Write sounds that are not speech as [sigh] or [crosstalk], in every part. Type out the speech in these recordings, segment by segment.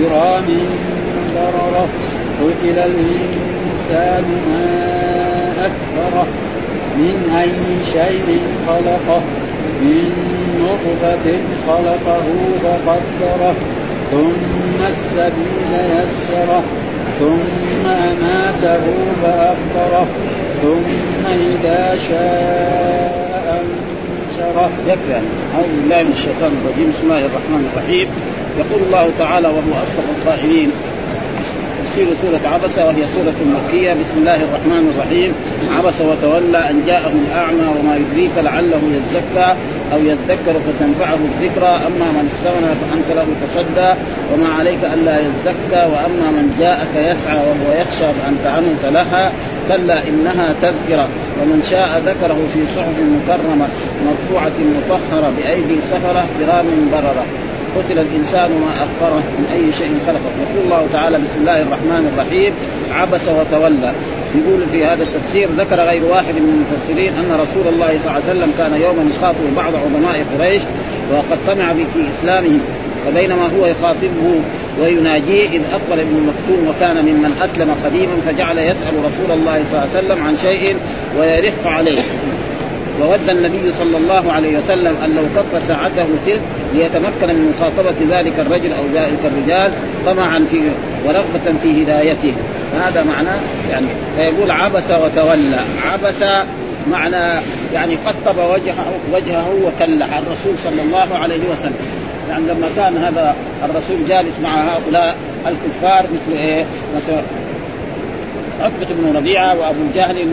كرام بررة قتل الإنسان ما أكفره من أي شيء خلقه من نطفة خلقه فقدره ثم السبيل يسره ثم أماته فأخبره ثم إذا شاء أنشره. يكفي أعوذ بالله من الشيطان الرجيم. بسم الله الرحمن الرحيم. يقول الله تعالى وهو أصدق القائلين تفسير سورة عبس وهي سورة مكية. بسم الله الرحمن الرحيم. عبس وتولى أن جاءه الأعمى وما يدريك لعله يزكى أو يذكر فتنفعه الذكرى. أما من استغنى فأنت له تصدى وما عليك ألا يزكى. وأما من جاءك يسعى وهو يخشى فأنت عنه تلهى. كلا إنها تذكرة. ومن شاء ذكره في صحف مكرمة مرفوعة مطهرة بأيدي سفرة كرام بررة. قتل الإنسان ما اخره من أي شيء خلقه. يقول الله تعالى بسم الله الرحمن الرحيم عبس وتولى. يقول في هذا التفسير ذكر غير واحد من المفسرين أن رسول الله صلى الله عليه وسلم كان يوما يخاطب بعض عظماء قريش وقد طمع في إسلامهم. فبينما هو يخاطبه ويناجيه إذ أقبل ابن مكتوم وكان ممن أسلم قديما فجعل يسأل رسول الله صلى الله عليه وسلم عن شيء ويرق عليه. وود النبي صلى الله عليه وسلم أن لو كف ساعته تلك ليتمكن من مخاطبة ذلك الرجل أو ذلك الرجال طمعا في ورغبة في هدايته. هذا معناه يعني فيقول عبس وتولى. عبس معنى يعني قطب وجهه وجهه وكلح الرسول صلى الله عليه وسلم. يعني لما كان هذا الرسول جالس مع هؤلاء الكفار مثل إيه؟ مثلا عتبة بن ربيعة وأبو جهل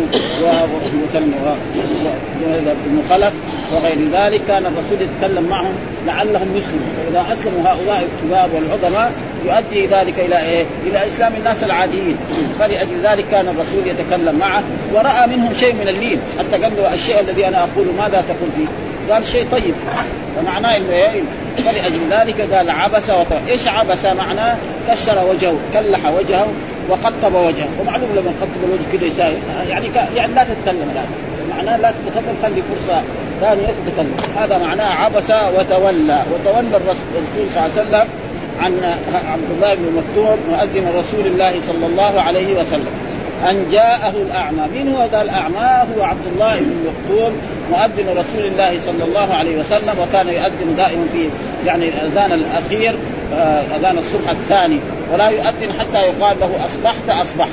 بن خلف وغير ذلك كان الرسول يتكلم معهم لعلهم يسلموا فإذا أسلموا هؤلاء الكبار والعظماء يؤدي ذلك إلى إيه؟ إلى إسلام الناس العاديين فلأجل ذلك كان الرسول يتكلم معه ورأى منهم شيء من اللين حتى قال له الشيء الذي أنا أقول ماذا تقول فيه؟ قال شيء طيب فمعناه إيه فلأجل ذلك قال عبس وتولى، إيش عبس معناه؟ كشر وجهه، كلح وجهه وقطب وجهه. ومعلوم لما قطب الوجه كذا يساوي يعني ك... يعني لا تتكلم الان معناه لا تتكلم خلي فرصة ثانية تتكلم. هذا معناه عبس وتولى. وتولى الرسول صلى الله عليه وسلم عن عبد الله بن مكتوم مؤذن رسول الله صلى الله عليه وسلم. أن جاءه الأعمى. من هو ذا الأعمى؟ هو عبد الله بن مكتوم مؤذن رسول الله صلى الله عليه وسلم وكان يؤذن دائما في يعني الأذان الأخير آه، أذان الصبح الثاني ولا يؤذن حتى يقال له أصبحت أصبحت.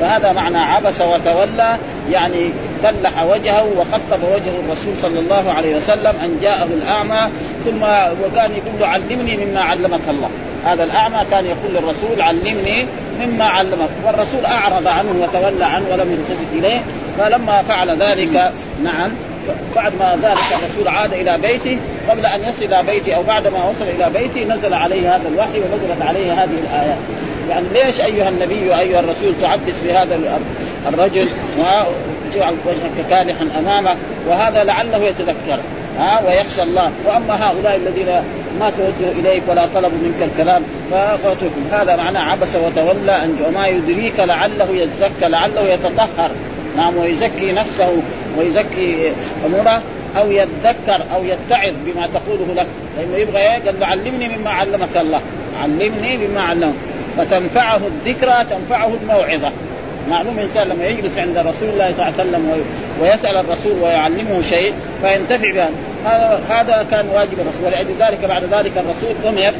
فهذا معنى عبس وتولى يعني كلح وجهه وخطب وجه الرسول صلى الله عليه وسلم أن جاءه الأعمى ثم وكان يقول له علمني مما علمك الله. هذا الأعمى كان يقول للرسول علمني مما علمك. والرسول أعرض عنه وتولى عنه ولم يلتفت إليه فلما فعل ذلك نعم بعد ما ذلك الرسول عاد إلى بيته قبل أن يصل إلى بيته أو بعد ما وصل إلى بيته نزل عليه هذا الوحي ونزلت عليه هذه الآيات. يعني ليش أيها النبي وأيها الرسول تعبس في هذا الرجل؟ وجعل وجهك كالحا أمامه وهذا لعله يتذكر ها؟ ويخشى الله. وأما هؤلاء الذين ما توجهوا إليك ولا طلبوا منك الكلام فاتركهم هذا معناه عبس وتولى ان وما يدريك لعله يزكى لعله يتطهر. نعم ويزكي نفسه ويزكي أموره. أو يتذكر أو يتعظ بما تقوله لك. لأنه يبغى إيه؟ قال له علمني مما علمك الله. علمني مما علمك. فتنفعه الذكرى تنفعه الموعظة. معلوم إنسان لما يجلس عند رسول الله صلى الله عليه وسلم ويسأل الرسول ويعلمه شيء فينتفع بها. هذا كان واجب الرسول. ولأجل ذلك بعد ذلك الرسول أمر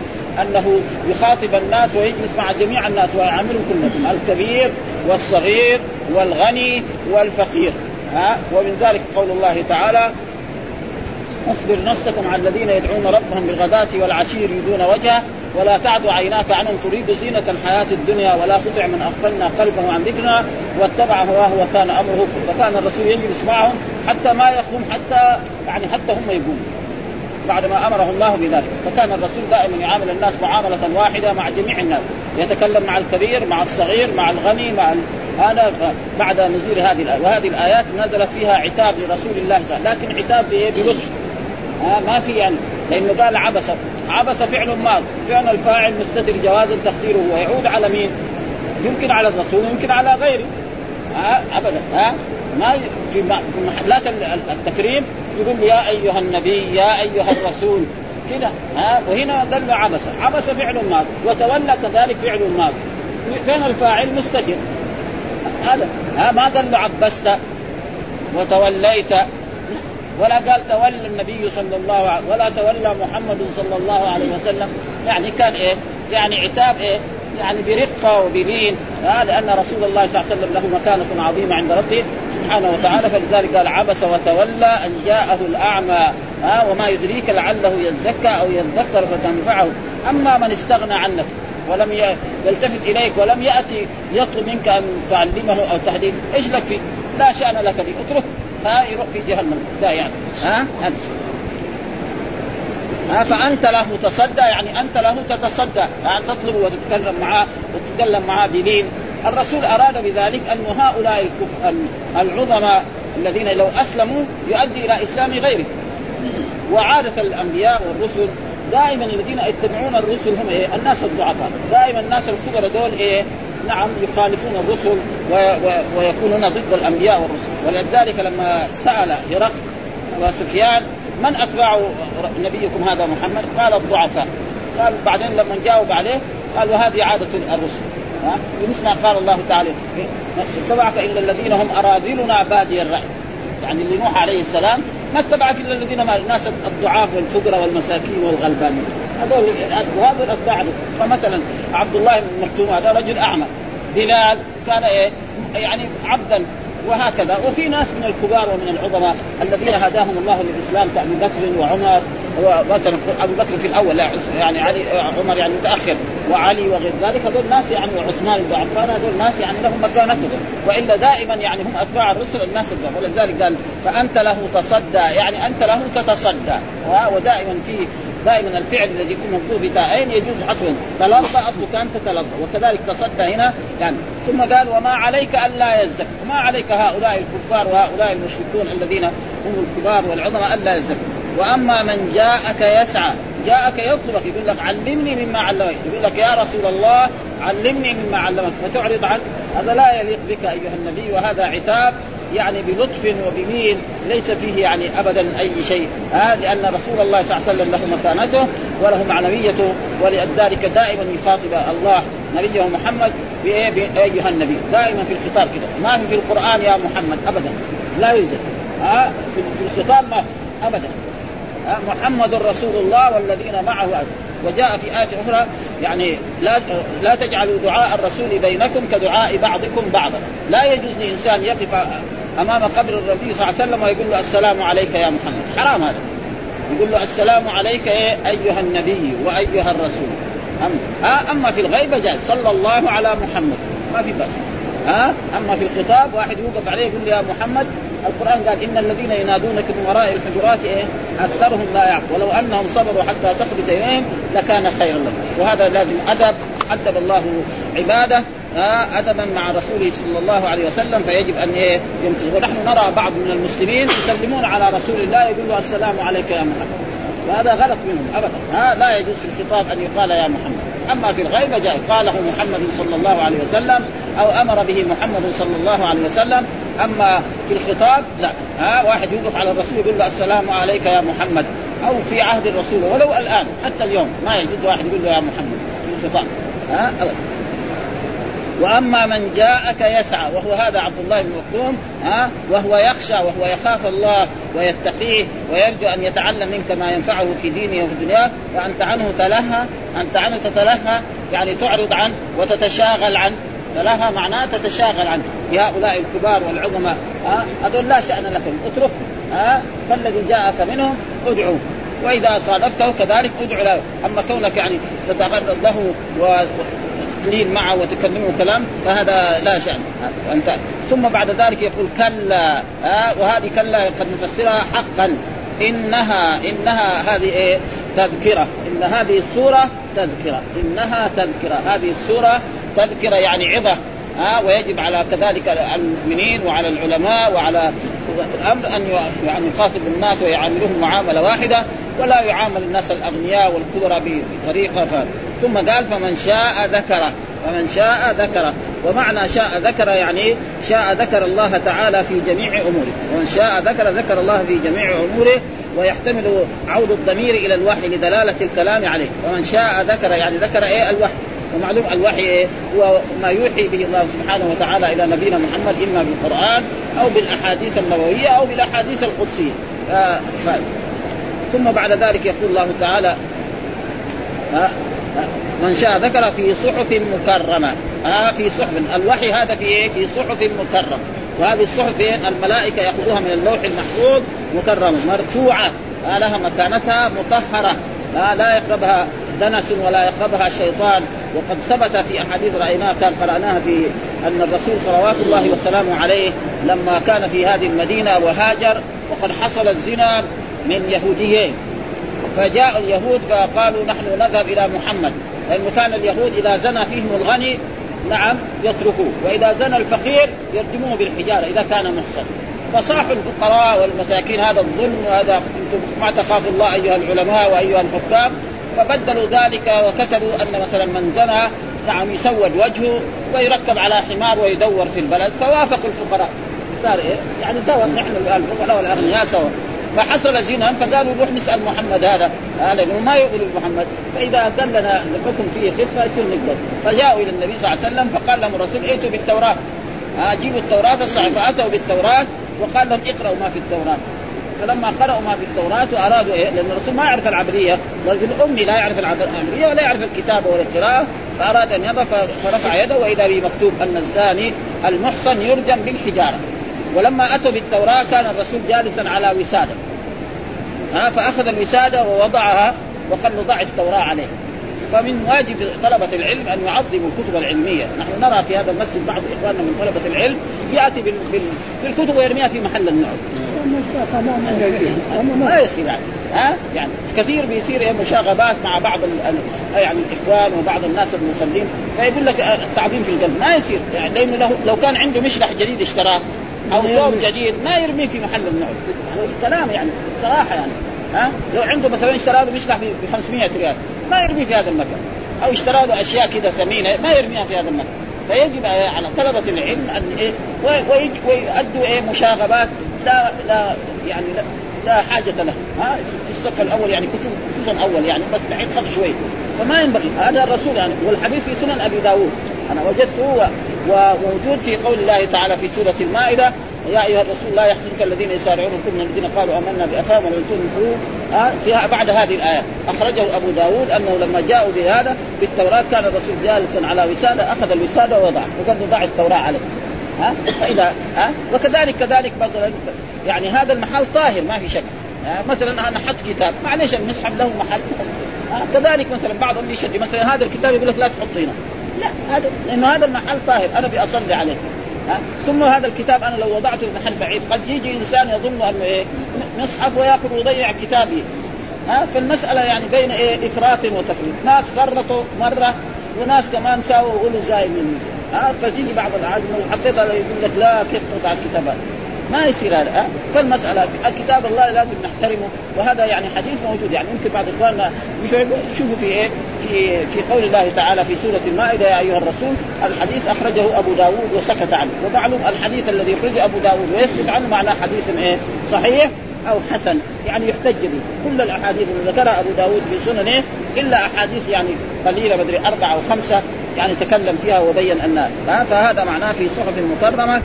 أنه يخاطب الناس ويجلس مع جميع الناس ويعاملهم كلهم الكبير والصغير والغني والفقير. ها؟ ومن ذلك قول الله تعالى اصبر نفسك مع الذين يدعون ربهم بالغداة والعشي يريدون وجهه ولا تعد عيناك عنهم تريد زينة الحياة الدنيا ولا تطع من أغفلنا قلبه عن ذكرنا واتبع هواه وكان أمره فكان الرسول يجلس معهم حتى ما يقوم حتى يعني حتى هم يقوموا بعد ما أمره الله بذلك فكان الرسول دائما يعامل الناس معاملة واحدة مع جميع الناس يتكلم مع الكبير مع الصغير مع الغني مع هذا بعد نزول هذه الآية وهذه الآيات نزلت فيها عتاب لرسول الله صلى الله عليه وسلم لكن عتاب بلطف. ها ما في يعني لأنه قال عبس. عبس فعل ماض. فعل الفاعل مستتر جوازا تقديره. ويعود على مين؟ يمكن على الرسول ويمكن على غيره. ها ابدا. ها ما في محلات التكريم يقول يا أيها النبي يا أيها الرسول. كذا ها وهنا قال له عبس. عبس فعل ماض. وتولى كذلك فعل ماض. فين الفاعل مستتر. هذا. ها ما قال له عبست. وتوليت. ولا قال تولى النبي صلى الله عليه ولا تولى محمد صلى الله عليه وسلم. يعني كان إيه؟ يعني عتاب إيه؟ يعني برقه وبلين لأن رسول الله صلى الله عليه وسلم له مكانة عظيمة عند ربه سبحانه وتعالى. فلذلك قال عبس وتولى أن جاءه الأعمى. ها؟ وما يدريك لعله يزكى أو يذكر فتنفعه. أما من استغنى عنك ولم يلتفت إليك ولم يأتي يطلب منك أن تعلمه أو تهديه إيش لك فيه؟ لا شأن لك به اتركه. ها يروح في جهنم. ده يعني. ها؟ هذا ها؟ فأنت له تصدى يعني أنت له تتصدى. يعني تطلب وتتكلم معاه وتتكلم معاه بلين الرسول أراد بذلك أن هؤلاء. العظماء الذين لو أسلموا يؤدي إلى إسلام غيرهم وعادة الأنبياء والرسل دائما الذين يتبعون الرسل هم إيه؟ الناس الضعفاء، دائما الناس الكبر دول إيه؟ نعم يخالفون الرسل و... و... ويكونون ضد الأنبياء والرسل، ولذلك لما سأل هرقل وسفيان من اتباع نبيكم هذا محمد؟ قال الضعفاء، قال بعدين لما جاوب عليه قال وهذه عادة الرسل، ها؟ مثل ما قال الله تعالى اتبعك إلا الذين هم أراذلنا بادي الرأي. يعني اللي نوح عليه السلام ما اتبعك إلا الذين ما الناس الضعاف والفقراء والمساكين والغلبانين. هذول وهذول أتباع فمثلا عبد الله بن مكتوم هذا رجل أعمى. بلال كان إيه؟ يعني عبدا. وهكذا. وفي ناس من الكبار ومن العظماء الذين هداهم الله للإسلام كأبي بكر وعمر ابو بكر في الأول يعني علي عمر يعني متأخر وعلي وغير ذلك هذول ناس يعني وعثمان بن عفان هذول ناس يعني لهم مكانتهم وإلا دائما يعني هم أتباع الرسل الناس ولذلك قال فأنت له تصدى. يعني أنت له تتصدى. ودائما في دائما الفعل الذي يكون مكتوب بتاءين يجوز حذفه تلظى اصله كان تتلظى وكذلك تصدى هنا يعني ثم قال وما عليك ألا يزكى وما عليك هؤلاء الكفار وهؤلاء المشركون الذين هم الكبار والعظماء ألا يزكوا. وأما من جاءك يسعى جاءك يطلبك يقول لك علمني مما علمك. يقول لك يا رسول الله علمني مما علمك. فتعرض عنه هذا لا يليق بك أيها النبي وهذا عتاب يعني بلطف وبمين ليس فيه يعني ابدا أي شيء. ها لأن رسول الله صلى الله عليه وسلم له مكانته وله معنويته ولذلك دائما يخاطب الله نبيه محمد بأيها النبي. دائما في الخطاب كده. ما في في القرآن يا محمد ابدا. لا يوجد. ها في الخطاب ما ابدا. محمد رسول الله والذين معه. وجاء في آية أخرى يعني لا لا تجعلوا دعاء الرسول بينكم كدعاء بعضكم بعضا، لا يجوز لإنسان يقف أمام قبر النبي صلى الله عليه وسلم ويقول له السلام عليك يا محمد، حرام هذا. يقول له السلام عليك إيه أيها النبي وأيها الرسول. أما, أما في الغيبة جاء صلى الله على محمد. ما في بأس. ها؟ أما في الخطاب واحد يوقف عليه يقول يا محمد القرآن قال إن الذين ينادونك من وراء الحجرات إيه؟ أكثرهم لا يعقل. ولو أنهم صبروا حتى تخرج إليهم لكان خيرا لهم. وهذا لازم أدب. أدب الله عباده. ادبا مع رسوله صلى الله عليه وسلم فيجب أن إيه ونحن نرى بعض من المسلمين يسلمون على رسول الله يقول له السلام عليك يا محمد. وهذا غلط منهم ابدا. ها لا يجوز في الخطاب أن يقال يا محمد. أما في الغيبه جاء قاله محمد صلى الله عليه وسلم أو أمر به محمد صلى الله عليه وسلم. أما في الخطاب لا. ها واحد يوقف على الرسول يقول له السلام عليك يا محمد. أو في عهد الرسول ولو الآن حتى اليوم ما يجوز واحد يقول له يا محمد في الخطاب. ها أبدا. وأما من جاءك يسعى وهو هذا عبد الله بن مكتوم ها وهو يخشى وهو يخاف الله ويتقيه ويرجو أن يتعلم منك ما ينفعه في دينه وفي دنياه فانت عنه تلهى أنت عنه تتلهى يعني تعرض عنه وتتشاغل عنه تلهى معناه تتشاغل عنه بهؤلاء الكبار والعظماء ها هذول لا شأن لكم اتركهم ها فالذي جاءك منهم ادعوه وإذا صادفته كذلك ادعو له أما كونك يعني تتغرد له وتلين معه وتكلمه كلام فهذا لا شأن. انت ثم بعد ذلك يقول كلا ها وهذه كلا قد نفسرها حقا. انها إنها هذه إيه؟ تذكرة. إن هذه السورة تذكرة. إنها تذكرة. هذه السورة تذكرة يعني عظة. ها ويجب على كذلك المؤمنين وعلى العلماء وعلى الأمر أن يعني يخاطب الناس ويعاملهم معاملة واحدة. ولا يعامل الناس الأغنياء والكبرى بطريقة ف... ثم قال فمن شاء ذكره. فمن شاء ذكره. ومعنى شاء ذكر يعني شاء ذكر الله تعالى في جميع أموره. ومن شاء ذكر ذكر الله في جميع أموره ويحتمل عود الضمير إلى الوحي لدلالة الكلام عليه. ومن شاء ذكر يعني ذكر إيه؟ الوحي. ومعلوم الوحي إيه؟ هو ما يوحي به الله سبحانه وتعالى إلى نبينا محمد إما بالقرآن أو بالأحاديث النبوية أو بالأحاديث القدسية. ف... ثم بعد ذلك يقول الله تعالى من شاء ذكر في صحف مكرمة. ها في صحف. الوحي هذا في إيه؟ في صحف مكرمة. وهذه الصحف إيه؟ الملائكة يأخذوها من اللوح المحفوظ مكرمة مرفوعة. لها مكانتها مطهرة. لا يقربها دنس ولا يقربها الشيطان وقد ثبت في أحاديث رأيناها كان قرأناها في أن الرسول صلوات الله وسلامه عليه لما كان في هذه المدينة وهاجر وقد حصل الزنا من يهوديين. فجاء اليهود فقالوا نحن نذهب إلى محمد. لأنه كان اليهود إذا زنى فيهم الغني نعم يتركوه. وإذا زنى الفقير يرجموه بالحجارة إذا كان محسن فصاحوا الفقراء والمساكين هذا الظلم وهذا أنتم ما تخافوا الله أيها العلماء وأيها الحكام. فبدلوا ذلك وكتبوا أن مثلا من زنى نعم يسود وجهه ويركب على حمار ويدور في البلد. فوافقوا الفقراء. صار إيه؟ يعني سوا نحن الفقراء والأغنياء سوا. فحصل زنا فقالوا نروح نسأل محمد هذا هذا ما يقول محمد فإذا قال لنا الحكم فيه خفة يصير نقدر. فجاءوا إلى النبي صلى الله عليه وسلم فقال لهم الرسول ائتوا بالتوراة. آه جيبوا التوراة فاتوا بالتوراة وقال لهم اقرأوا ما في التوراة. فلما قرأوا ما في التوراة وأرادوا إيه؟ لأن الرسول ما يعرف العبرية. رجل أمي لا يعرف العبرية ولا يعرف الكتابة ولا القراءة فأراد أن يضع فرفع يده وإذا به مكتوب أن الزاني المحصن يرجم بالحجارة. ولما أتوا بالتوراة كان الرسول جالسا على وسادة. ها فأخذ الوسادة ووضعها وقال له ضع التوراة عليه. فمن واجب طلبة العلم أن يعظموا الكتب العلمية. نحن نرى في هذا المسجد بعض إخواننا من طلبة العلم يأتي بالكتب ويرميها في محل النعم ما يصير يعني. ها؟ يعني كثير بيصير مشاغبات مع بعض يعني الإخوان وبعض الناس المصلين فيقول لك التعظيم في القلب ما يصير يعني. لأنه لو كان عنده مشلح جديد اشتراه. أو ثوب جديد ما يرميه في محل النعم كلام يعني صراحة يعني. ها؟ لو عنده مثلا اشترى له مشلح ب 500 ريال ما يرميه في هذا المكان. أو اشترى له أشياء كذا ثمينة ما يرميها في هذا المكان. فيجب على طلبة العلم أن إيه ويؤدوا إيه مشاغبات لا لا يعني لا, لا حاجة له ها؟ في الصف الأول يعني خصوصا أول يعني بس بعيد خف شوي. فما ينبغي. هذا الرسول يعني والحديث في سنن أبي داود. أنا وجدته وموجود في قول الله تعالى في سورة المائدة يا أيها الرسول لا يحزنك الذين يسارعون كل الذين قالوا آمنا بافواههم ولم تؤمنوا فيها بعد هذه الآية. أخرجه أبو داود أنه لما جاءوا بهذا بالتوراة كان الرسول جالسا على وسادة أخذ الوسادة ووضع وقال ضع التوراة عليه. ها؟ فاذا ها؟ وكذلك كذلك مثلا يعني هذا المحل طاهر ما في شك. مثلا أنا حط كتاب معلش المصحف له محل. كذلك مثلا بعضهم يشد مثلا هذا الكتاب يقول لك لا تحط هنا لا هذا لأنه هذا المحل طاهر أنا بأصلي عليه. ها؟ ثم هذا الكتاب أنا لو وضعته في محل بعيد قد يجي إنسان يظن انه إيه مصحف ويأخذ ويضيع كتابي. ها؟ فالمسألة يعني بين إيه إفراط وتفريط. ناس فرطوا مرة وناس كمان ساووا غلو زايد من ها؟ فتيجي بعض العالم حطيتها يقول لك لا كيف تضع الكتابات؟ ما يصير هذا أه؟ فالمسألة كتاب الله لازم نحترمه وهذا يعني حديث موجود. يعني يمكن بعض إخواننا يشوفوا في إيه؟ في في قول الله تعالى في سورة المائدة يا أيها الرسول الحديث أخرجه أبو داود وسكت عنه. ومعلوم الحديث الذي يخرجه أبو داود ويسكت عنه معناه حديث إيه؟ صحيح أو حسن يعني يحتج به. كل الأحاديث اللي ذكرها أبو داود في سننه إلا أحاديث يعني قليلة بدري أربعة أو خمسة. يعني تكلم فيها وبين أن فهذا معناه في صحف مكرمة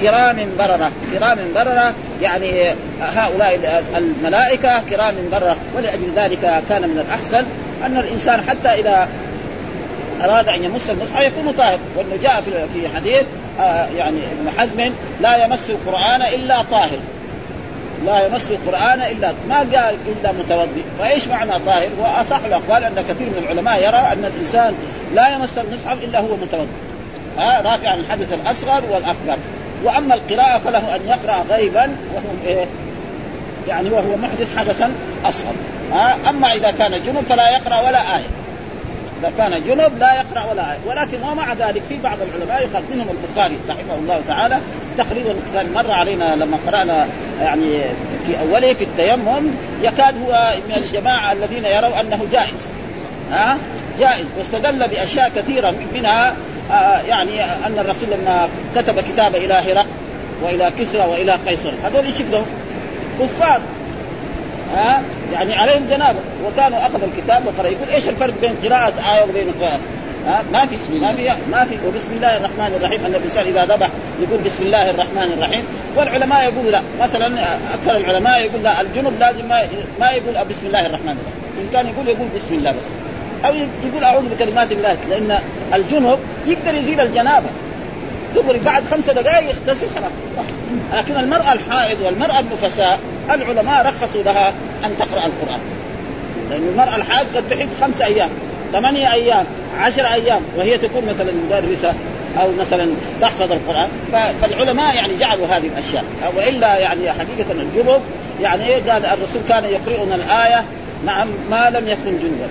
كرام بررة كرام بررة يعني هؤلاء الملائكة كرام بررة ولأجل ذلك كان من الأحسن أن الإنسان حتى إذا أراد أن يمس المصحف يكون طاهر. وإنه جاء في حديث آه يعني ابن حزم لا يمس القرآن إلا طاهر. لا يمس القرآن إلا ما قال إلا متوضئ فإيش معنى طاهر؟ واصح الأقوال أن كثير من العلماء يرى أن الإنسان لا يمس المصحف إلا هو متوضئ ها رافعا الحدث الأصغر والأكبر. وأما القراءة فله أن يقرأ غيبا وهو إيه؟ يعني وهو محدث حدثا أصغر. ها أما إذا كان جنب فلا يقرأ ولا آية. إذا كان جنب لا يقرأ ولا آية. ولكن ومع ذلك في بعض العلماء يقال منهم البخاري رحمه الله تعالى تقريبا مر علينا لما قرأنا يعني في أوله في التيمم يكاد هو من الجماعة الذين يروا أنه جائز. ها؟ جائز. واستدل بأشياء كثيرة منها آه يعني أن الرسول لما كتب كتاب إلى هرقل وإلى كسرى وإلى قيصر هذول إيش يقدروا؟ كفار. ها؟ يعني عليهم جنابة. وكانوا أخذوا الكتاب وقرأ يقول إيش الفرق بين قراءة آية وبين قراءة؟ ها؟ ما في ما في ما في. وبسم الله الرحمن الرحيم. أن الإنسان إذا ذبح يقول بسم الله الرحمن الرحيم. والعلماء يقول لا. مثلا أكثر العلماء يقول لا. الجنب لازم ما ما يقول بسم الله الرحمن الرحيم. إن كان يقول يقول بسم الله بس. أو يقول أعوذ بكلمات الله. لأن الجنب يقدر يزيل الجنابة. دغري بعد خمسة دقائق يغتسل خلاص. لكن المرأة الحائض والمرأة النفساء العلماء رخصوا لها أن تقرأ القرآن. لأن المرأة الحائض قد تحيض خمسة أيام. ثمانية أيام عشر أيام وهي تكون مثلا مدرسة أو مثلا تحفظ القرآن. فالعلماء يعني جعلوا هذه الأشياء. وإلا يعني حقيقة الجنوب يعني قال الرسول كان يقرئنا الآية نعم ما لم يكن جنبا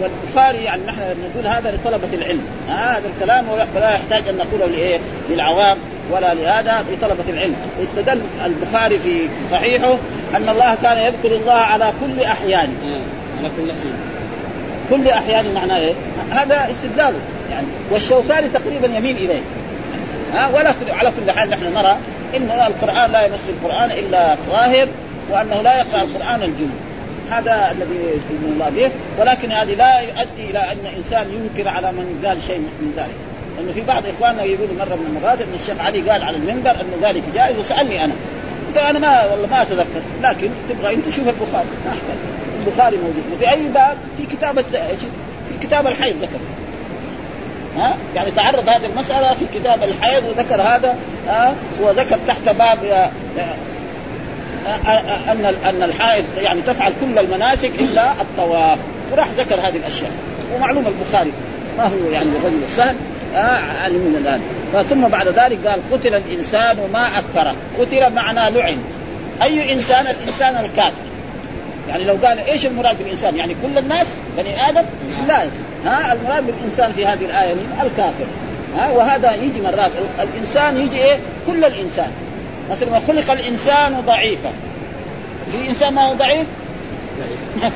والبخاري يعني نحن نقول هذا لطلبة العلم. هذا الكلام ولا يحتاج أن نقوله لإيه؟ للعوام ولا لهذا لطلبة العلم. استدل البخاري في صحيحه أن الله كان يذكر الله على كل أحيانه على كل أحيان. كل أحيان معناه إيه؟ هذا استدلاله يعني والشوكاني تقريبا يميل إليه. ها؟ ولا على كل حال نحن نرى إن القرآن لا يمس القرآن إلا طاهر وأنه لا يقرأ القرآن الجنوب هذا الذي يؤمن الله به. ولكن هذه لا يؤدي إلى أن إنسان ينكر على من قال شيء من ذلك. لأنه في بعض إخواننا يقولوا مرة من المرات إن الشيخ علي قال على المنبر أن ذلك جائز وسألني أنا. قلت أنا ما والله ما أتذكر. لكن تبغى أنت شوف البخاري. ما أحتاج. البخاري موجود. وفي أي باب؟ في كتاب في كتاب الحيض ذكر. ها؟ يعني تعرض هذه المسألة في كتاب الحيض وذكر هذا ها؟ وذكر تحت باب أن أن الحائض يعني تفعل كل المناسك إلا الطواف. وراح ذكر هذه الأشياء. ومعلوم البخاري ما هو يعني الرجل السهل آه من الآن. ثم بعد ذلك قال قتل الإنسان ما اكثره قتل معنى لعن. أي إنسان؟ الإنسان الكافر. يعني لو قال إيش المراد بالإنسان؟ يعني كل الناس بني آدم لا ها المراد بالإنسان في هذه الآية الكافر. ها وهذا يجي مرات. الإنسان يجي إيه؟ كل الإنسان. مثلا ما خلق الإنسان ضعيفا. في إنسان ما هو ضعيف؟ [laughs]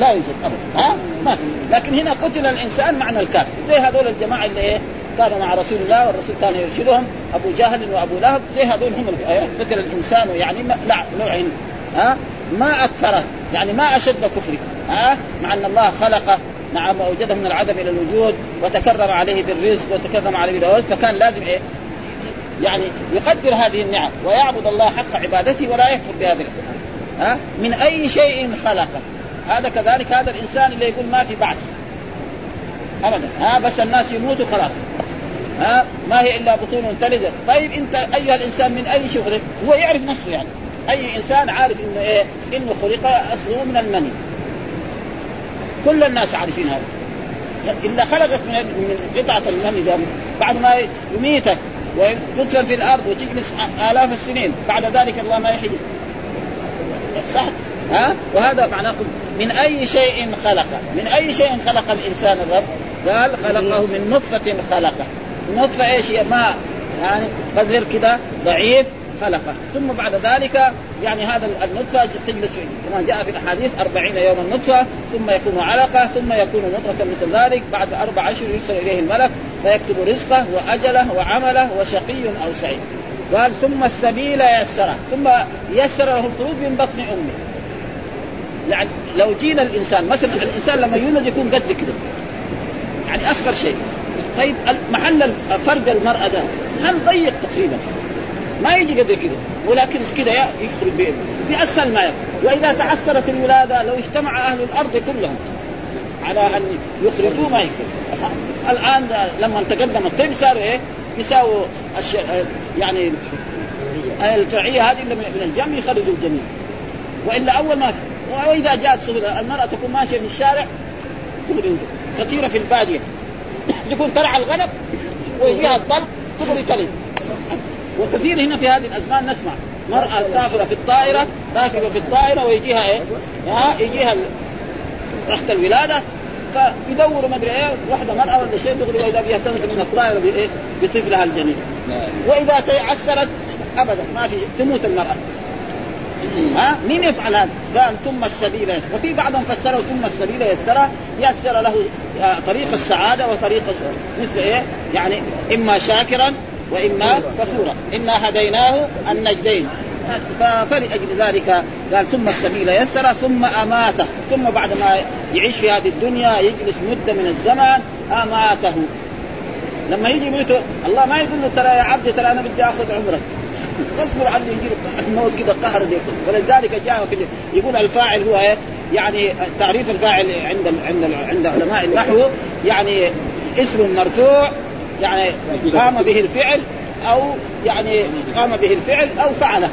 لا يوجد أبدا. ها؟ ما في. لكن هنا قتل الإنسان معنى الكافر. زي هذول الجماعة اللي إيه؟ كانوا مع رسول الله والرسول كان يرشدهم أبو جهل وأبو لهب. زي هذول هم قتل الإنسان يعني لعن ها؟ ما أكثره. يعني ما أشد كفره ها؟ مع أن الله خلقه نعم ووجده من العدم إلى الوجود وتكرم عليه بالرزق وتكرم عليه بالولد فكان لازم إيه؟ يعني يقدر هذه النعم ويعبد الله حق عبادته ولا يكفر بهذه ها؟ من أي شيء خلقه هذا كذلك هذا الإنسان اللي يقول ما في بعث. ابدا. ها؟ بس الناس يموتوا خلاص. ها؟ ما هي إلا بطون تلد طيب أنت أيها الإنسان من أي شغل؟ هو يعرف نفسه يعني. أي إنسان عارف إنه إيه؟ إنه خلق أصله من المني. كل الناس عارفين هذا. إلا خلقت من من قطعة المني ده بعد ما يميتك وتدفن في الأرض وتجلس آلاف السنين. بعد ذلك الله ما يحيي. صح؟ ها؟ وهذا معناه من أي شيء خلق. من أي شيء خلق الإنسان الرب؟ قال خلقه من نطفة خلقه النطفه إيش هي؟ ماء. يعني قدر كده ضعيف. خلقه. ثم بعد ذلك يعني هذا النطفة تجلس كما جاء في الأحاديث أربعين يوما نطفه ثم يكون علقة ثم يكون مضغة مثل ذلك. بعد أربع اشهر يرسل إليه الملك فيكتب رزقه وأجله وعمله وشقي أو سعيد. قال ثم السبيل يسره. ثم يسر له الخروج من بطن أمه. يعني لو جينا الإنسان مثلا الإنسان لما يولد يكون قد كده يعني أصغر شيء. طيب محل فرد المرأة ده هل ضيق تقريبا؟ ما يجي قدر كذا ولكن كذا يدخل بأسهل ما يكون. وإذا تعثرت الولادة لو اجتمع أهل الأرض كلهم على أن يخرجوا ما يكفي. الآن لما تقدم الطب صار إيه؟ يساووا الش... يعني الفرعيه هذه من الجمع يخرجوا الجميع. وإلا أول ما وإذا جاءت سهولة المرأة تكون ماشية في الشارع كثيرة في البادية. [coughs] تكون ترعى الغنم ويجيها الطلق تغري تلد وكثير هنا في هذه الأزمان نسمع مرأة سافرة في الطائرة راكبة في الطائرة ويجيها إيه؟ ها يجيها رخت الولادة فيدوروا ما أدري إيه واحدة مرأة ولا شيء دغري واذا بها تنزل من الطائرة بايه؟ بطفلها الجنين وإذا تعسرت أبدا ما في تموت المرأة ها مين يفعل هذا؟ قال ثم السبيل يسر وفي بعضهم فسروا ثم السبيل يسر يسر له طريق السعادة وطريق مثل إيه؟ يعني إما شاكرا وإما كفورا انا هديناه النجدين. فلأجل ذلك قال ثم السبيل يسر ثم أماته. ثم بعد ما يعيش في هذه الدنيا يجلس مدة من الزمن أماته. لما يجي يموت الله ما يقول له ترى يا عبدي ترى أنا بدي آخذ عمرك. [laughs] غصب عني يجي الموت كذا قهر ولذلك جاء في يقول الفاعل هو إيه؟ يعني تعريف الفاعل عند عند عند علماء النحو. يعني اسم مرفوع يعني قام به الفعل أو يعني قام به الفعل أو فعله.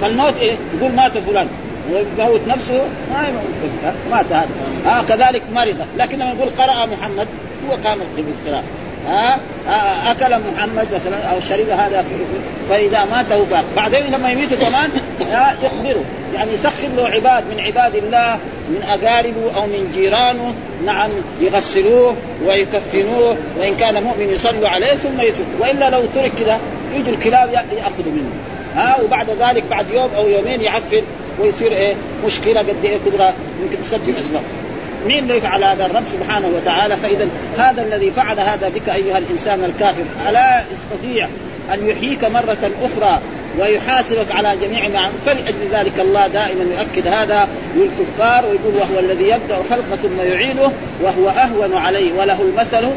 فالموت إيه؟ يقول مات فلان. ويموت نفسه ما مات هذا. آه كذلك مرض لكن لما يقول قرأ محمد هو قام بالقراءة. ها؟ أكل محمد مثلا أو شرب هذا فإذا ماته فاق بعدين لما يميت كمان يخبره. يعني يسخر له عباد من عباد الله من أقاربه أو من جيرانه نعم يغسلوه ويكفنوه وإن كان مؤمن يصلوا عليه ثم يتوب. وإلا لو ترك كذا يجي الكلاب يأخذوا منه. ها وبعد ذلك بعد يوم أو يومين يعفن ويصير إيه؟ مشكلة قد إيه؟ كبرى يمكن تسبب أسباب. مين اللي يفعل هذا الرب سبحانه وتعالى؟ فإذا هذا الذي فعل هذا بك أيها الإنسان الكافر ألا يستطيع أن يحييك مرة أخرى ويحاسبك على جميع ما فلأجل ذلك الله دائما يؤكد هذا للكفار ويقول وهو الذي يبدأ الخلق ثم يعيده وهو أهون عليه وله المثل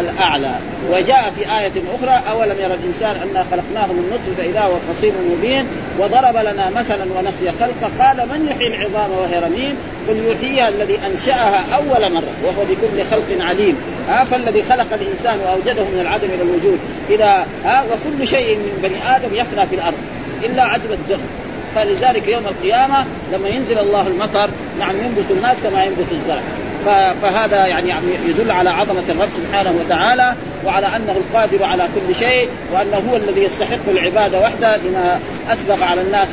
الأعلى. وجاء في آية أخرى أولم يرى الإنسان أنا خلقناه من نطفة فإذا هو خصيم مبين وضرب لنا مثلا ونسي خلقه. قال من يحيي العظام وهي رميم؟ قل يحييها الذي أنشأها أول مرة وهو بكل خلق عليم. ها فالذي خلق الإنسان وأوجده من العدم إلى الوجود. إذا ها وكل شيء من بني آدم يفنى في الأرض. إلا عدم الجنة فلذلك يوم القيامة لما ينزل الله المطر نعم ينبت الناس كما ينبت الزرع. فهذا يعني يدل على عظمة الرب سبحانه وتعالى وعلى أنه القادر على كل شيء وأنه هو الذي يستحق العبادة وحده لما أسبغ على الناس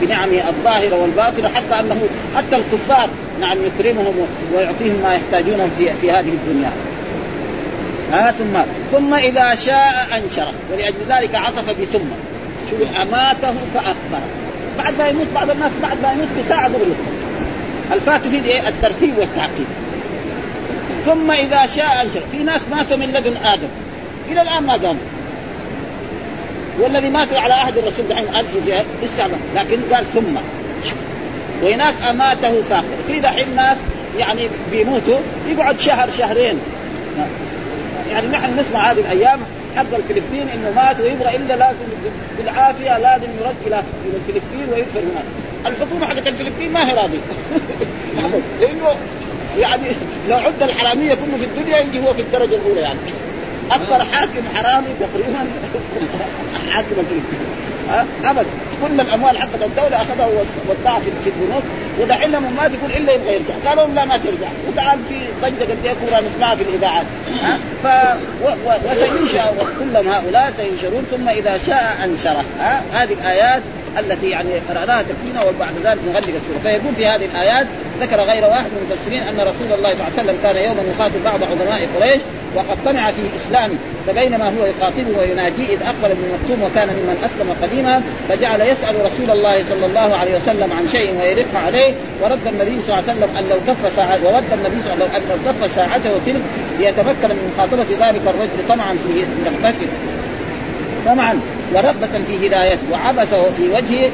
بنعمه الظاهرة والباطنة حتى أنه حتى الكفار نعم يكرمهم ويعطيهم ما يحتاجونه في, في هذه الدنيا. ها ثم ثم إذا شاء أنشره ولأجل ذلك عطف بثم. شو أماته فأخبره بعد ما يموت بعض الناس بعد ما يموت بساعة دغري الفات تفيد إيه؟ الترتيب والتعقيد. ثم إذا شاء انشر في ناس ماتوا من لدن آدم. إلى الآن ما قاموا. والذي ماتوا على عهد الرسول دحين زياد لسه لكن قال ثم. وهناك أماته فاقر في دحين ناس يعني بيموتوا يقعد شهر شهرين. يعني نحن نسمع هذه الأيام حق الفلبين إنه مات ويبغى إلا لازم بالعافية لازم يرد إلى إلى الفلبين ويدفن هناك. الحكومة حقت الفلبين ما هي راضية. [laughs] لأنه يعني لو عد الحرامية كله في الدنيا يجي هو في الدرجة الأولى يعني. أكبر حاكم حرامي تقريبا. [laughs] حاكم الفلبين ابدا. كل الأموال حقت الدولة أخذها وودعها في البنوك. ودحين لما ما تقول إلا يبغى يرجع. قالوا لا ما ترجع. وتعال في ضجه قد إيه؟ كبرى نسمعها في الإذاعات. ها؟ ف. وسينشأ كلهم هؤلاء سينشرون. ثم إذا شاء أنشره. ها؟ هذه الآيات التي يعني قرأناها تكفينا وبعد ذلك نغلق السورة. فيقول في هذه الآيات ذكر غير واحد من المفسرين أن رسول الله صلى الله عليه وسلم كان يوما يخاطب بعض عظماء قريش وقد طمع في إسلامه فبينما هو يخاطبه ويناجيه إذ أقبل ابن مكتوم وكان ممن أسلم قديما فجعل يسأل رسول الله صلى الله عليه وسلم عن شيء ويرق عليه ورد النبي صلى الله عليه وسلم أن لو كف ساعته ورد النبي صلى الله عليه وسلم أن لو كف ساعته تلك ليتمكن من مخاطبة ذلك الرجل طمعا في رغبته طمعا ورغبة في هدايته وعبس في وجهه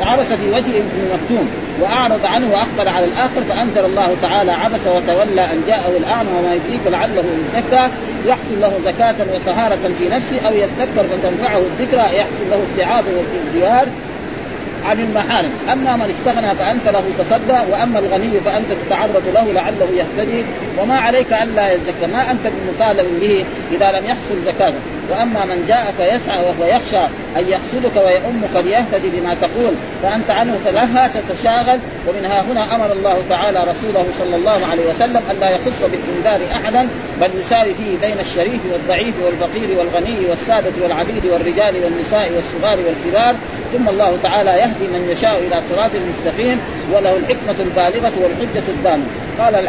وعبس في وجه ابن مكتوم وأعرض عنه وأقبل على الآخر فأنزل الله تعالى عبس وتولى أن جاءه الاعمى وما يدريك لعله يزكى يحصل له زكاة وطهارة في نفسه أو يذكر فتنفعه الذكرى يحصل له اتعاظ والازدياد عن المحارم. أما من استغنى فأنت له تصدى وأما الغني فأنت تتعرض له لعله يهتدي وما عليك ألا يزكى. ما أنت بمطالب به إذا لم يحصل زكاته وأما من جاءك يسعى وهو يخشى أن يحسدك ويؤمك ليهتدي بما تقول فأنت عنه تلهى تتشاغل ومن ها هنا أمر الله تعالى رسوله صلى الله عليه وسلم الا يخص بالانذار أحدا بل يساوي فيه بين الشريف والضعيف والفقير والغني والسادة والعبيد والرجال والنساء والصغار والكبار ثم الله تعالى يهدي من يشاء إلى صراط مستقيم وله الحكمة البالغة والحجة الدامة. قال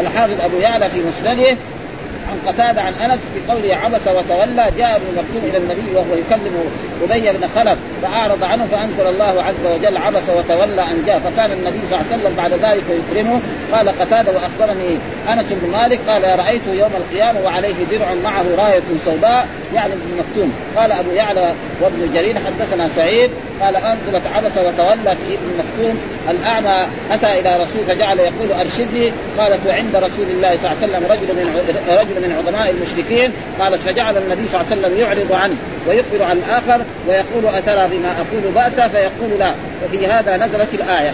الحافظ أبو يعلى في مسنده عن قتادة عن أنس في قوله عبس وتولى جاء ابن مكتوم إلى النبي وهو يكلم أبي بن خلف فأعرض عنه فأنزل الله عز وجل عبس وتولى أن جاء فكان النبي صلى الله عليه وسلم بعد ذلك يكرمه قال قتادة وأخبرني أنس بن مالك قال رأيت يوم القيامة وعليه درع معه راية سوداء يعني ابن مكتوم. قال أبو يعلى وابن جرير حدثنا سعيد قال أنزلت عبس وتولى في ابن مكتوم. الأعمى أتى إلى رسول فجعل يقول أرشدني. قالت وعند رسول الله صلى الله عليه وسلم رجل من رجل من عظماء المشركين. قالت فجعل النبي صلى الله عليه وسلم يعرض عنه ويقبل على الآخر ويقول أترى بما أقول بأسا؟ فيقول لا. وفي هذا نزلت الآية.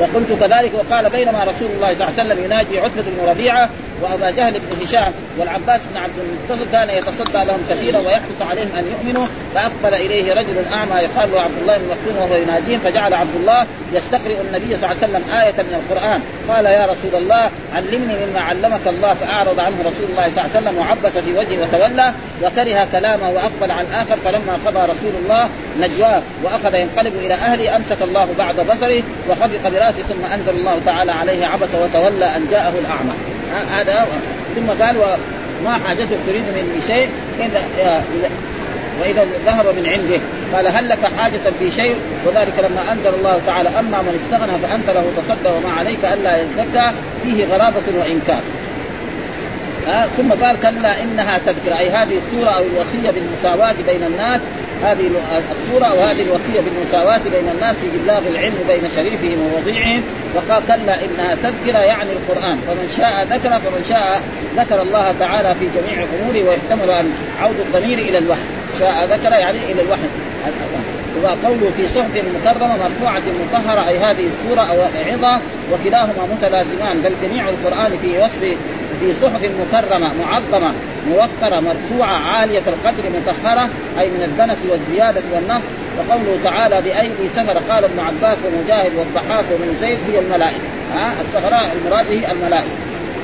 وقلت كذلك وقال بينما رسول الله صلى الله عليه وسلم يناجي عتبة بن ربيعة وأبا جهل بن هشام والعباس بن عبد المطلب كان يتصدى لهم كثيرا ويحرص عليهم أن يؤمنوا فأقبل إليه رجل أعمى يقال له عبد الله بن مكتوم وهو يناديه فجعل عبد الله يستقرئ النبي صلى الله عليه وسلم آية من القرآن. قال يا رسول الله علمني مما علمك الله فأعرض عنه رسول الله صلى الله عليه وسلم وعبس في وجهه وتولى وكره كلامه وأقبل على الآخر فلما قضى رسول الله نجواه وأخذ ينقلب إلى أهله أمسك الله بعد بصره وخفق برأسه ثم أنزل الله تعالى عليه عبس وتولى أن جاءه الأعمى. هذا ثم قال وما حاجته تريد مني شيء إذا وإذا ذهب من عنده. قال هل لك حاجة في شيء؟ وذلك لما أنزل الله تعالى أما من استغنى فأنت له تصدى وما عليك ألا يزكى فيه غرابة وإنكار. آه ثم قال كلا إنها تذكر أي هذه السورة أو الوصية بالمساواة بين الناس هذه السورة وهذه الوصية بالمساواة بين الناس في إبلاغ العلم بين شريفهم ووضيعهم. وقال كلا إنها تذكرة يعني القرآن. فمن شاء ذكر فمن شاء ذكر الله تعالى في جميع اموره ويحتمل أن عود الضمير إلى الوحي. شاء ذكر يعني إلى الوحي. وقوله في صحف مكرمة مرفوعة مطهرة أي هذه السورة أو عظة وكلاهما متلازمان. بل جميع القرآن في وصف في صحف مكرمة معظمة موقره مرفوعة عالية القدر مطهرة أي من الدنس والزيادة والنقص وقوله تعالى بأيدي سفر قال ابن عباس ومجاهد والضحاك ومن زيد هي الملائكة. ها؟ السفراء المراد هي الملائكة.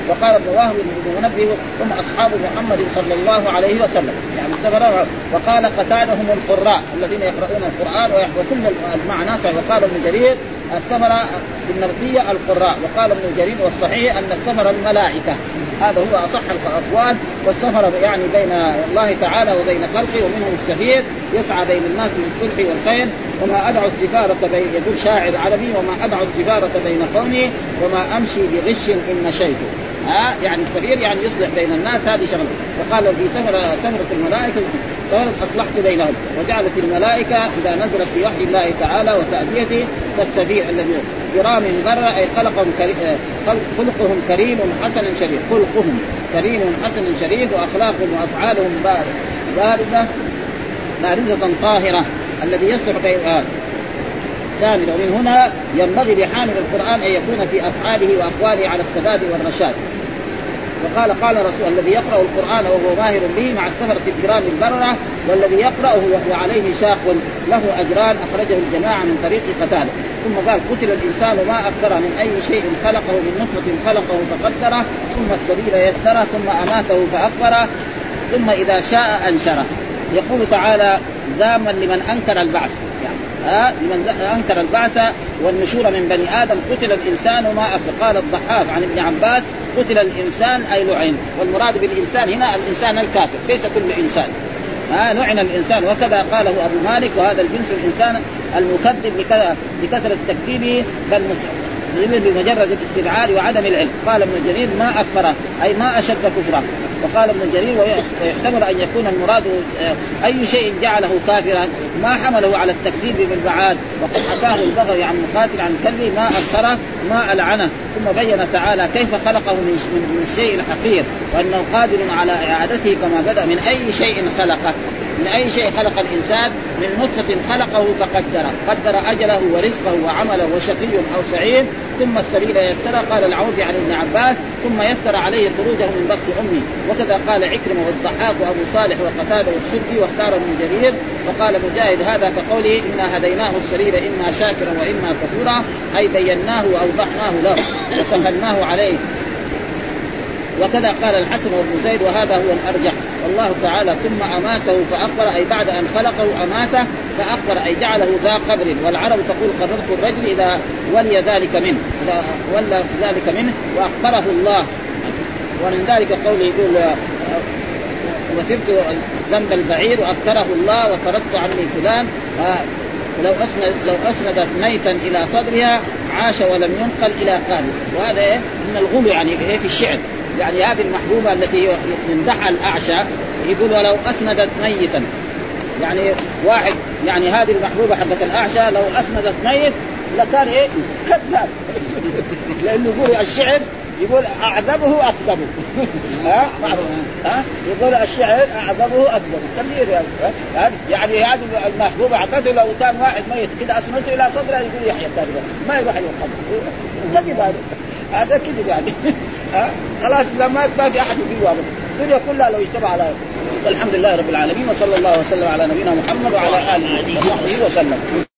وقال ابن وهب بن منبه هم أصحاب محمد صلى الله عليه وسلم. يعني السفراء وقال قتاده هم القراء الذين يقرؤون القرآن وكل المعنى وقال ابن جرير السفر بالنبطية القراء. وقال ابن جرير والصحيح أن السفر الملائكة. هذا هو أصح الأقوال. والسفر يعني بين الله تعالى وبين خلقه ومنهم السفير يسعى بين الناس بالصلح والخير. وما أدعو السفارة بين يقول شاعر عربي وما أدعو السفارة بين قومي وما أمشي بغش إن مشيت. ها يعني السفير يعني يصلح بين الناس هذه شغلة. وقال في سفر سفرة الملائكة قالت أصلحت بينهم. وجعلت الملائكة إذا نزلت في وحي الله تعالى وتأديته كالسفير الذي كرام برة أي خلقهم كريم خلقهم كريم حسن شريف. خلقهم كريم حسن شريف وأخلاقهم وأفعالهم باردة باردة طاهرة. الذي يصلح بين آه ومن هنا ينبغي لحامل القرآن أن يكون في أفعاله وأقواله على السداد والرشاد. وقال قال رسول الذي يقرأ القرآن وهو ماهر به مع السفرة الكرام البرره والذي يقراه وهو عليه شاق له أجران أخرجه الجماعة من طريق قتاله. ثم قال قتل الإنسان ما أكثر من أي شيء خلقه من نطفة خلقه فقدره ثم السبيل يسره ثم أماته فأكبره ثم إذا شاء أنشره. يقول تعالى ذاما لمن أنكر البعث. ها لمن أنكر البعث والنشور من بني آدم قتل الإنسان ما أكل. قال الضحاك عن ابن عباس قتل الإنسان أي لعن والمراد بالإنسان هنا الإنسان الكافر ليس كل إنسان. ها لعن الإنسان. وكذا قاله أبو مالك وهذا الجنس الإنسان المكذب لكثرة تكذيبه بل بمجرد الاستبعاد وعدم العلم. قال ابن جرير ما اكفره أي ما أشد كفره وقال ابن جرير ويحتمل أن يكون المراد آه، أي شيء جعله كافرا ما حمله على التكذيب بالبعاد وقد حكاه البغوي عن مقاتل عن كلبي ما اكثره ما ألعنه. ثم بين تعالى كيف خلقه من الشيء الحقير وأنه قادر على إعادته كما بدأ من أي شيء خلقه. من أي شيء خلق الإنسان من نطفه خلقه فقدره. قدر أجله ورزقه وعمله وشقي أو سعيد ثم السبيل يسر. قال العوفي عن ابن عباس ثم يسر عليه خروجه من بطن امه وكذا قال عكرمة والضحاك وأبو صالح وقتاده والسدي واختار ابن جرير. وقال مجاهد هذا كقوله إنا هديناه السبيل إما شاكرا وإما كفورا أي بيناه واوضحناه له. وسهلناه عليه. وكذا قال الحسن وابن زيد وهذا هو الأرجح. والله تعالى ثم أماته فأخبر أي بعد أن خلقه أماته فأخبر أي جعله ذا قبر. والعرب تقول قررت الرجل إذا ولي ذلك منه إذا ولى ذلك منه وأخبره الله. ومن ذلك قوله يقول وثرت ذنب البعير واكثره الله وتركت عني فلان. لو أسند لو أسندت ميتا إلى صدرها عاش ولم ينقل إلى قابل وهذا إيه؟ من الغلو يعني إيه؟ في الشعر. يعني هذه المحبوبة التي يمدحها الأعشى يقول ولو أسندت ميتا. يعني واحد يعني هذه المحبوبة حقت الأعشى لو أسندت ميت لكان إيه؟ كذاب. [laughs] لأنه يقول الشعر يقول أعذبه أكذبه. [laughs] ها؟ ها؟ يقول الشعر أعذبه أكذبه. كثير يعني يعني هذه المحبوبة أعطته لو كان واحد ميت. كذا أسندته إلى صدره يقول يحيى الثاني ما يروح يوقف كذب هذا. هذا كذب يعني. [laughs] خلاص اذا مات ما في أحد يقول ابدا الدنيا كلها لو اجتمع على والحمد لله رب العالمين وصلى الله وسلم على نبينا محمد وعلى آله وصحبه وسلم.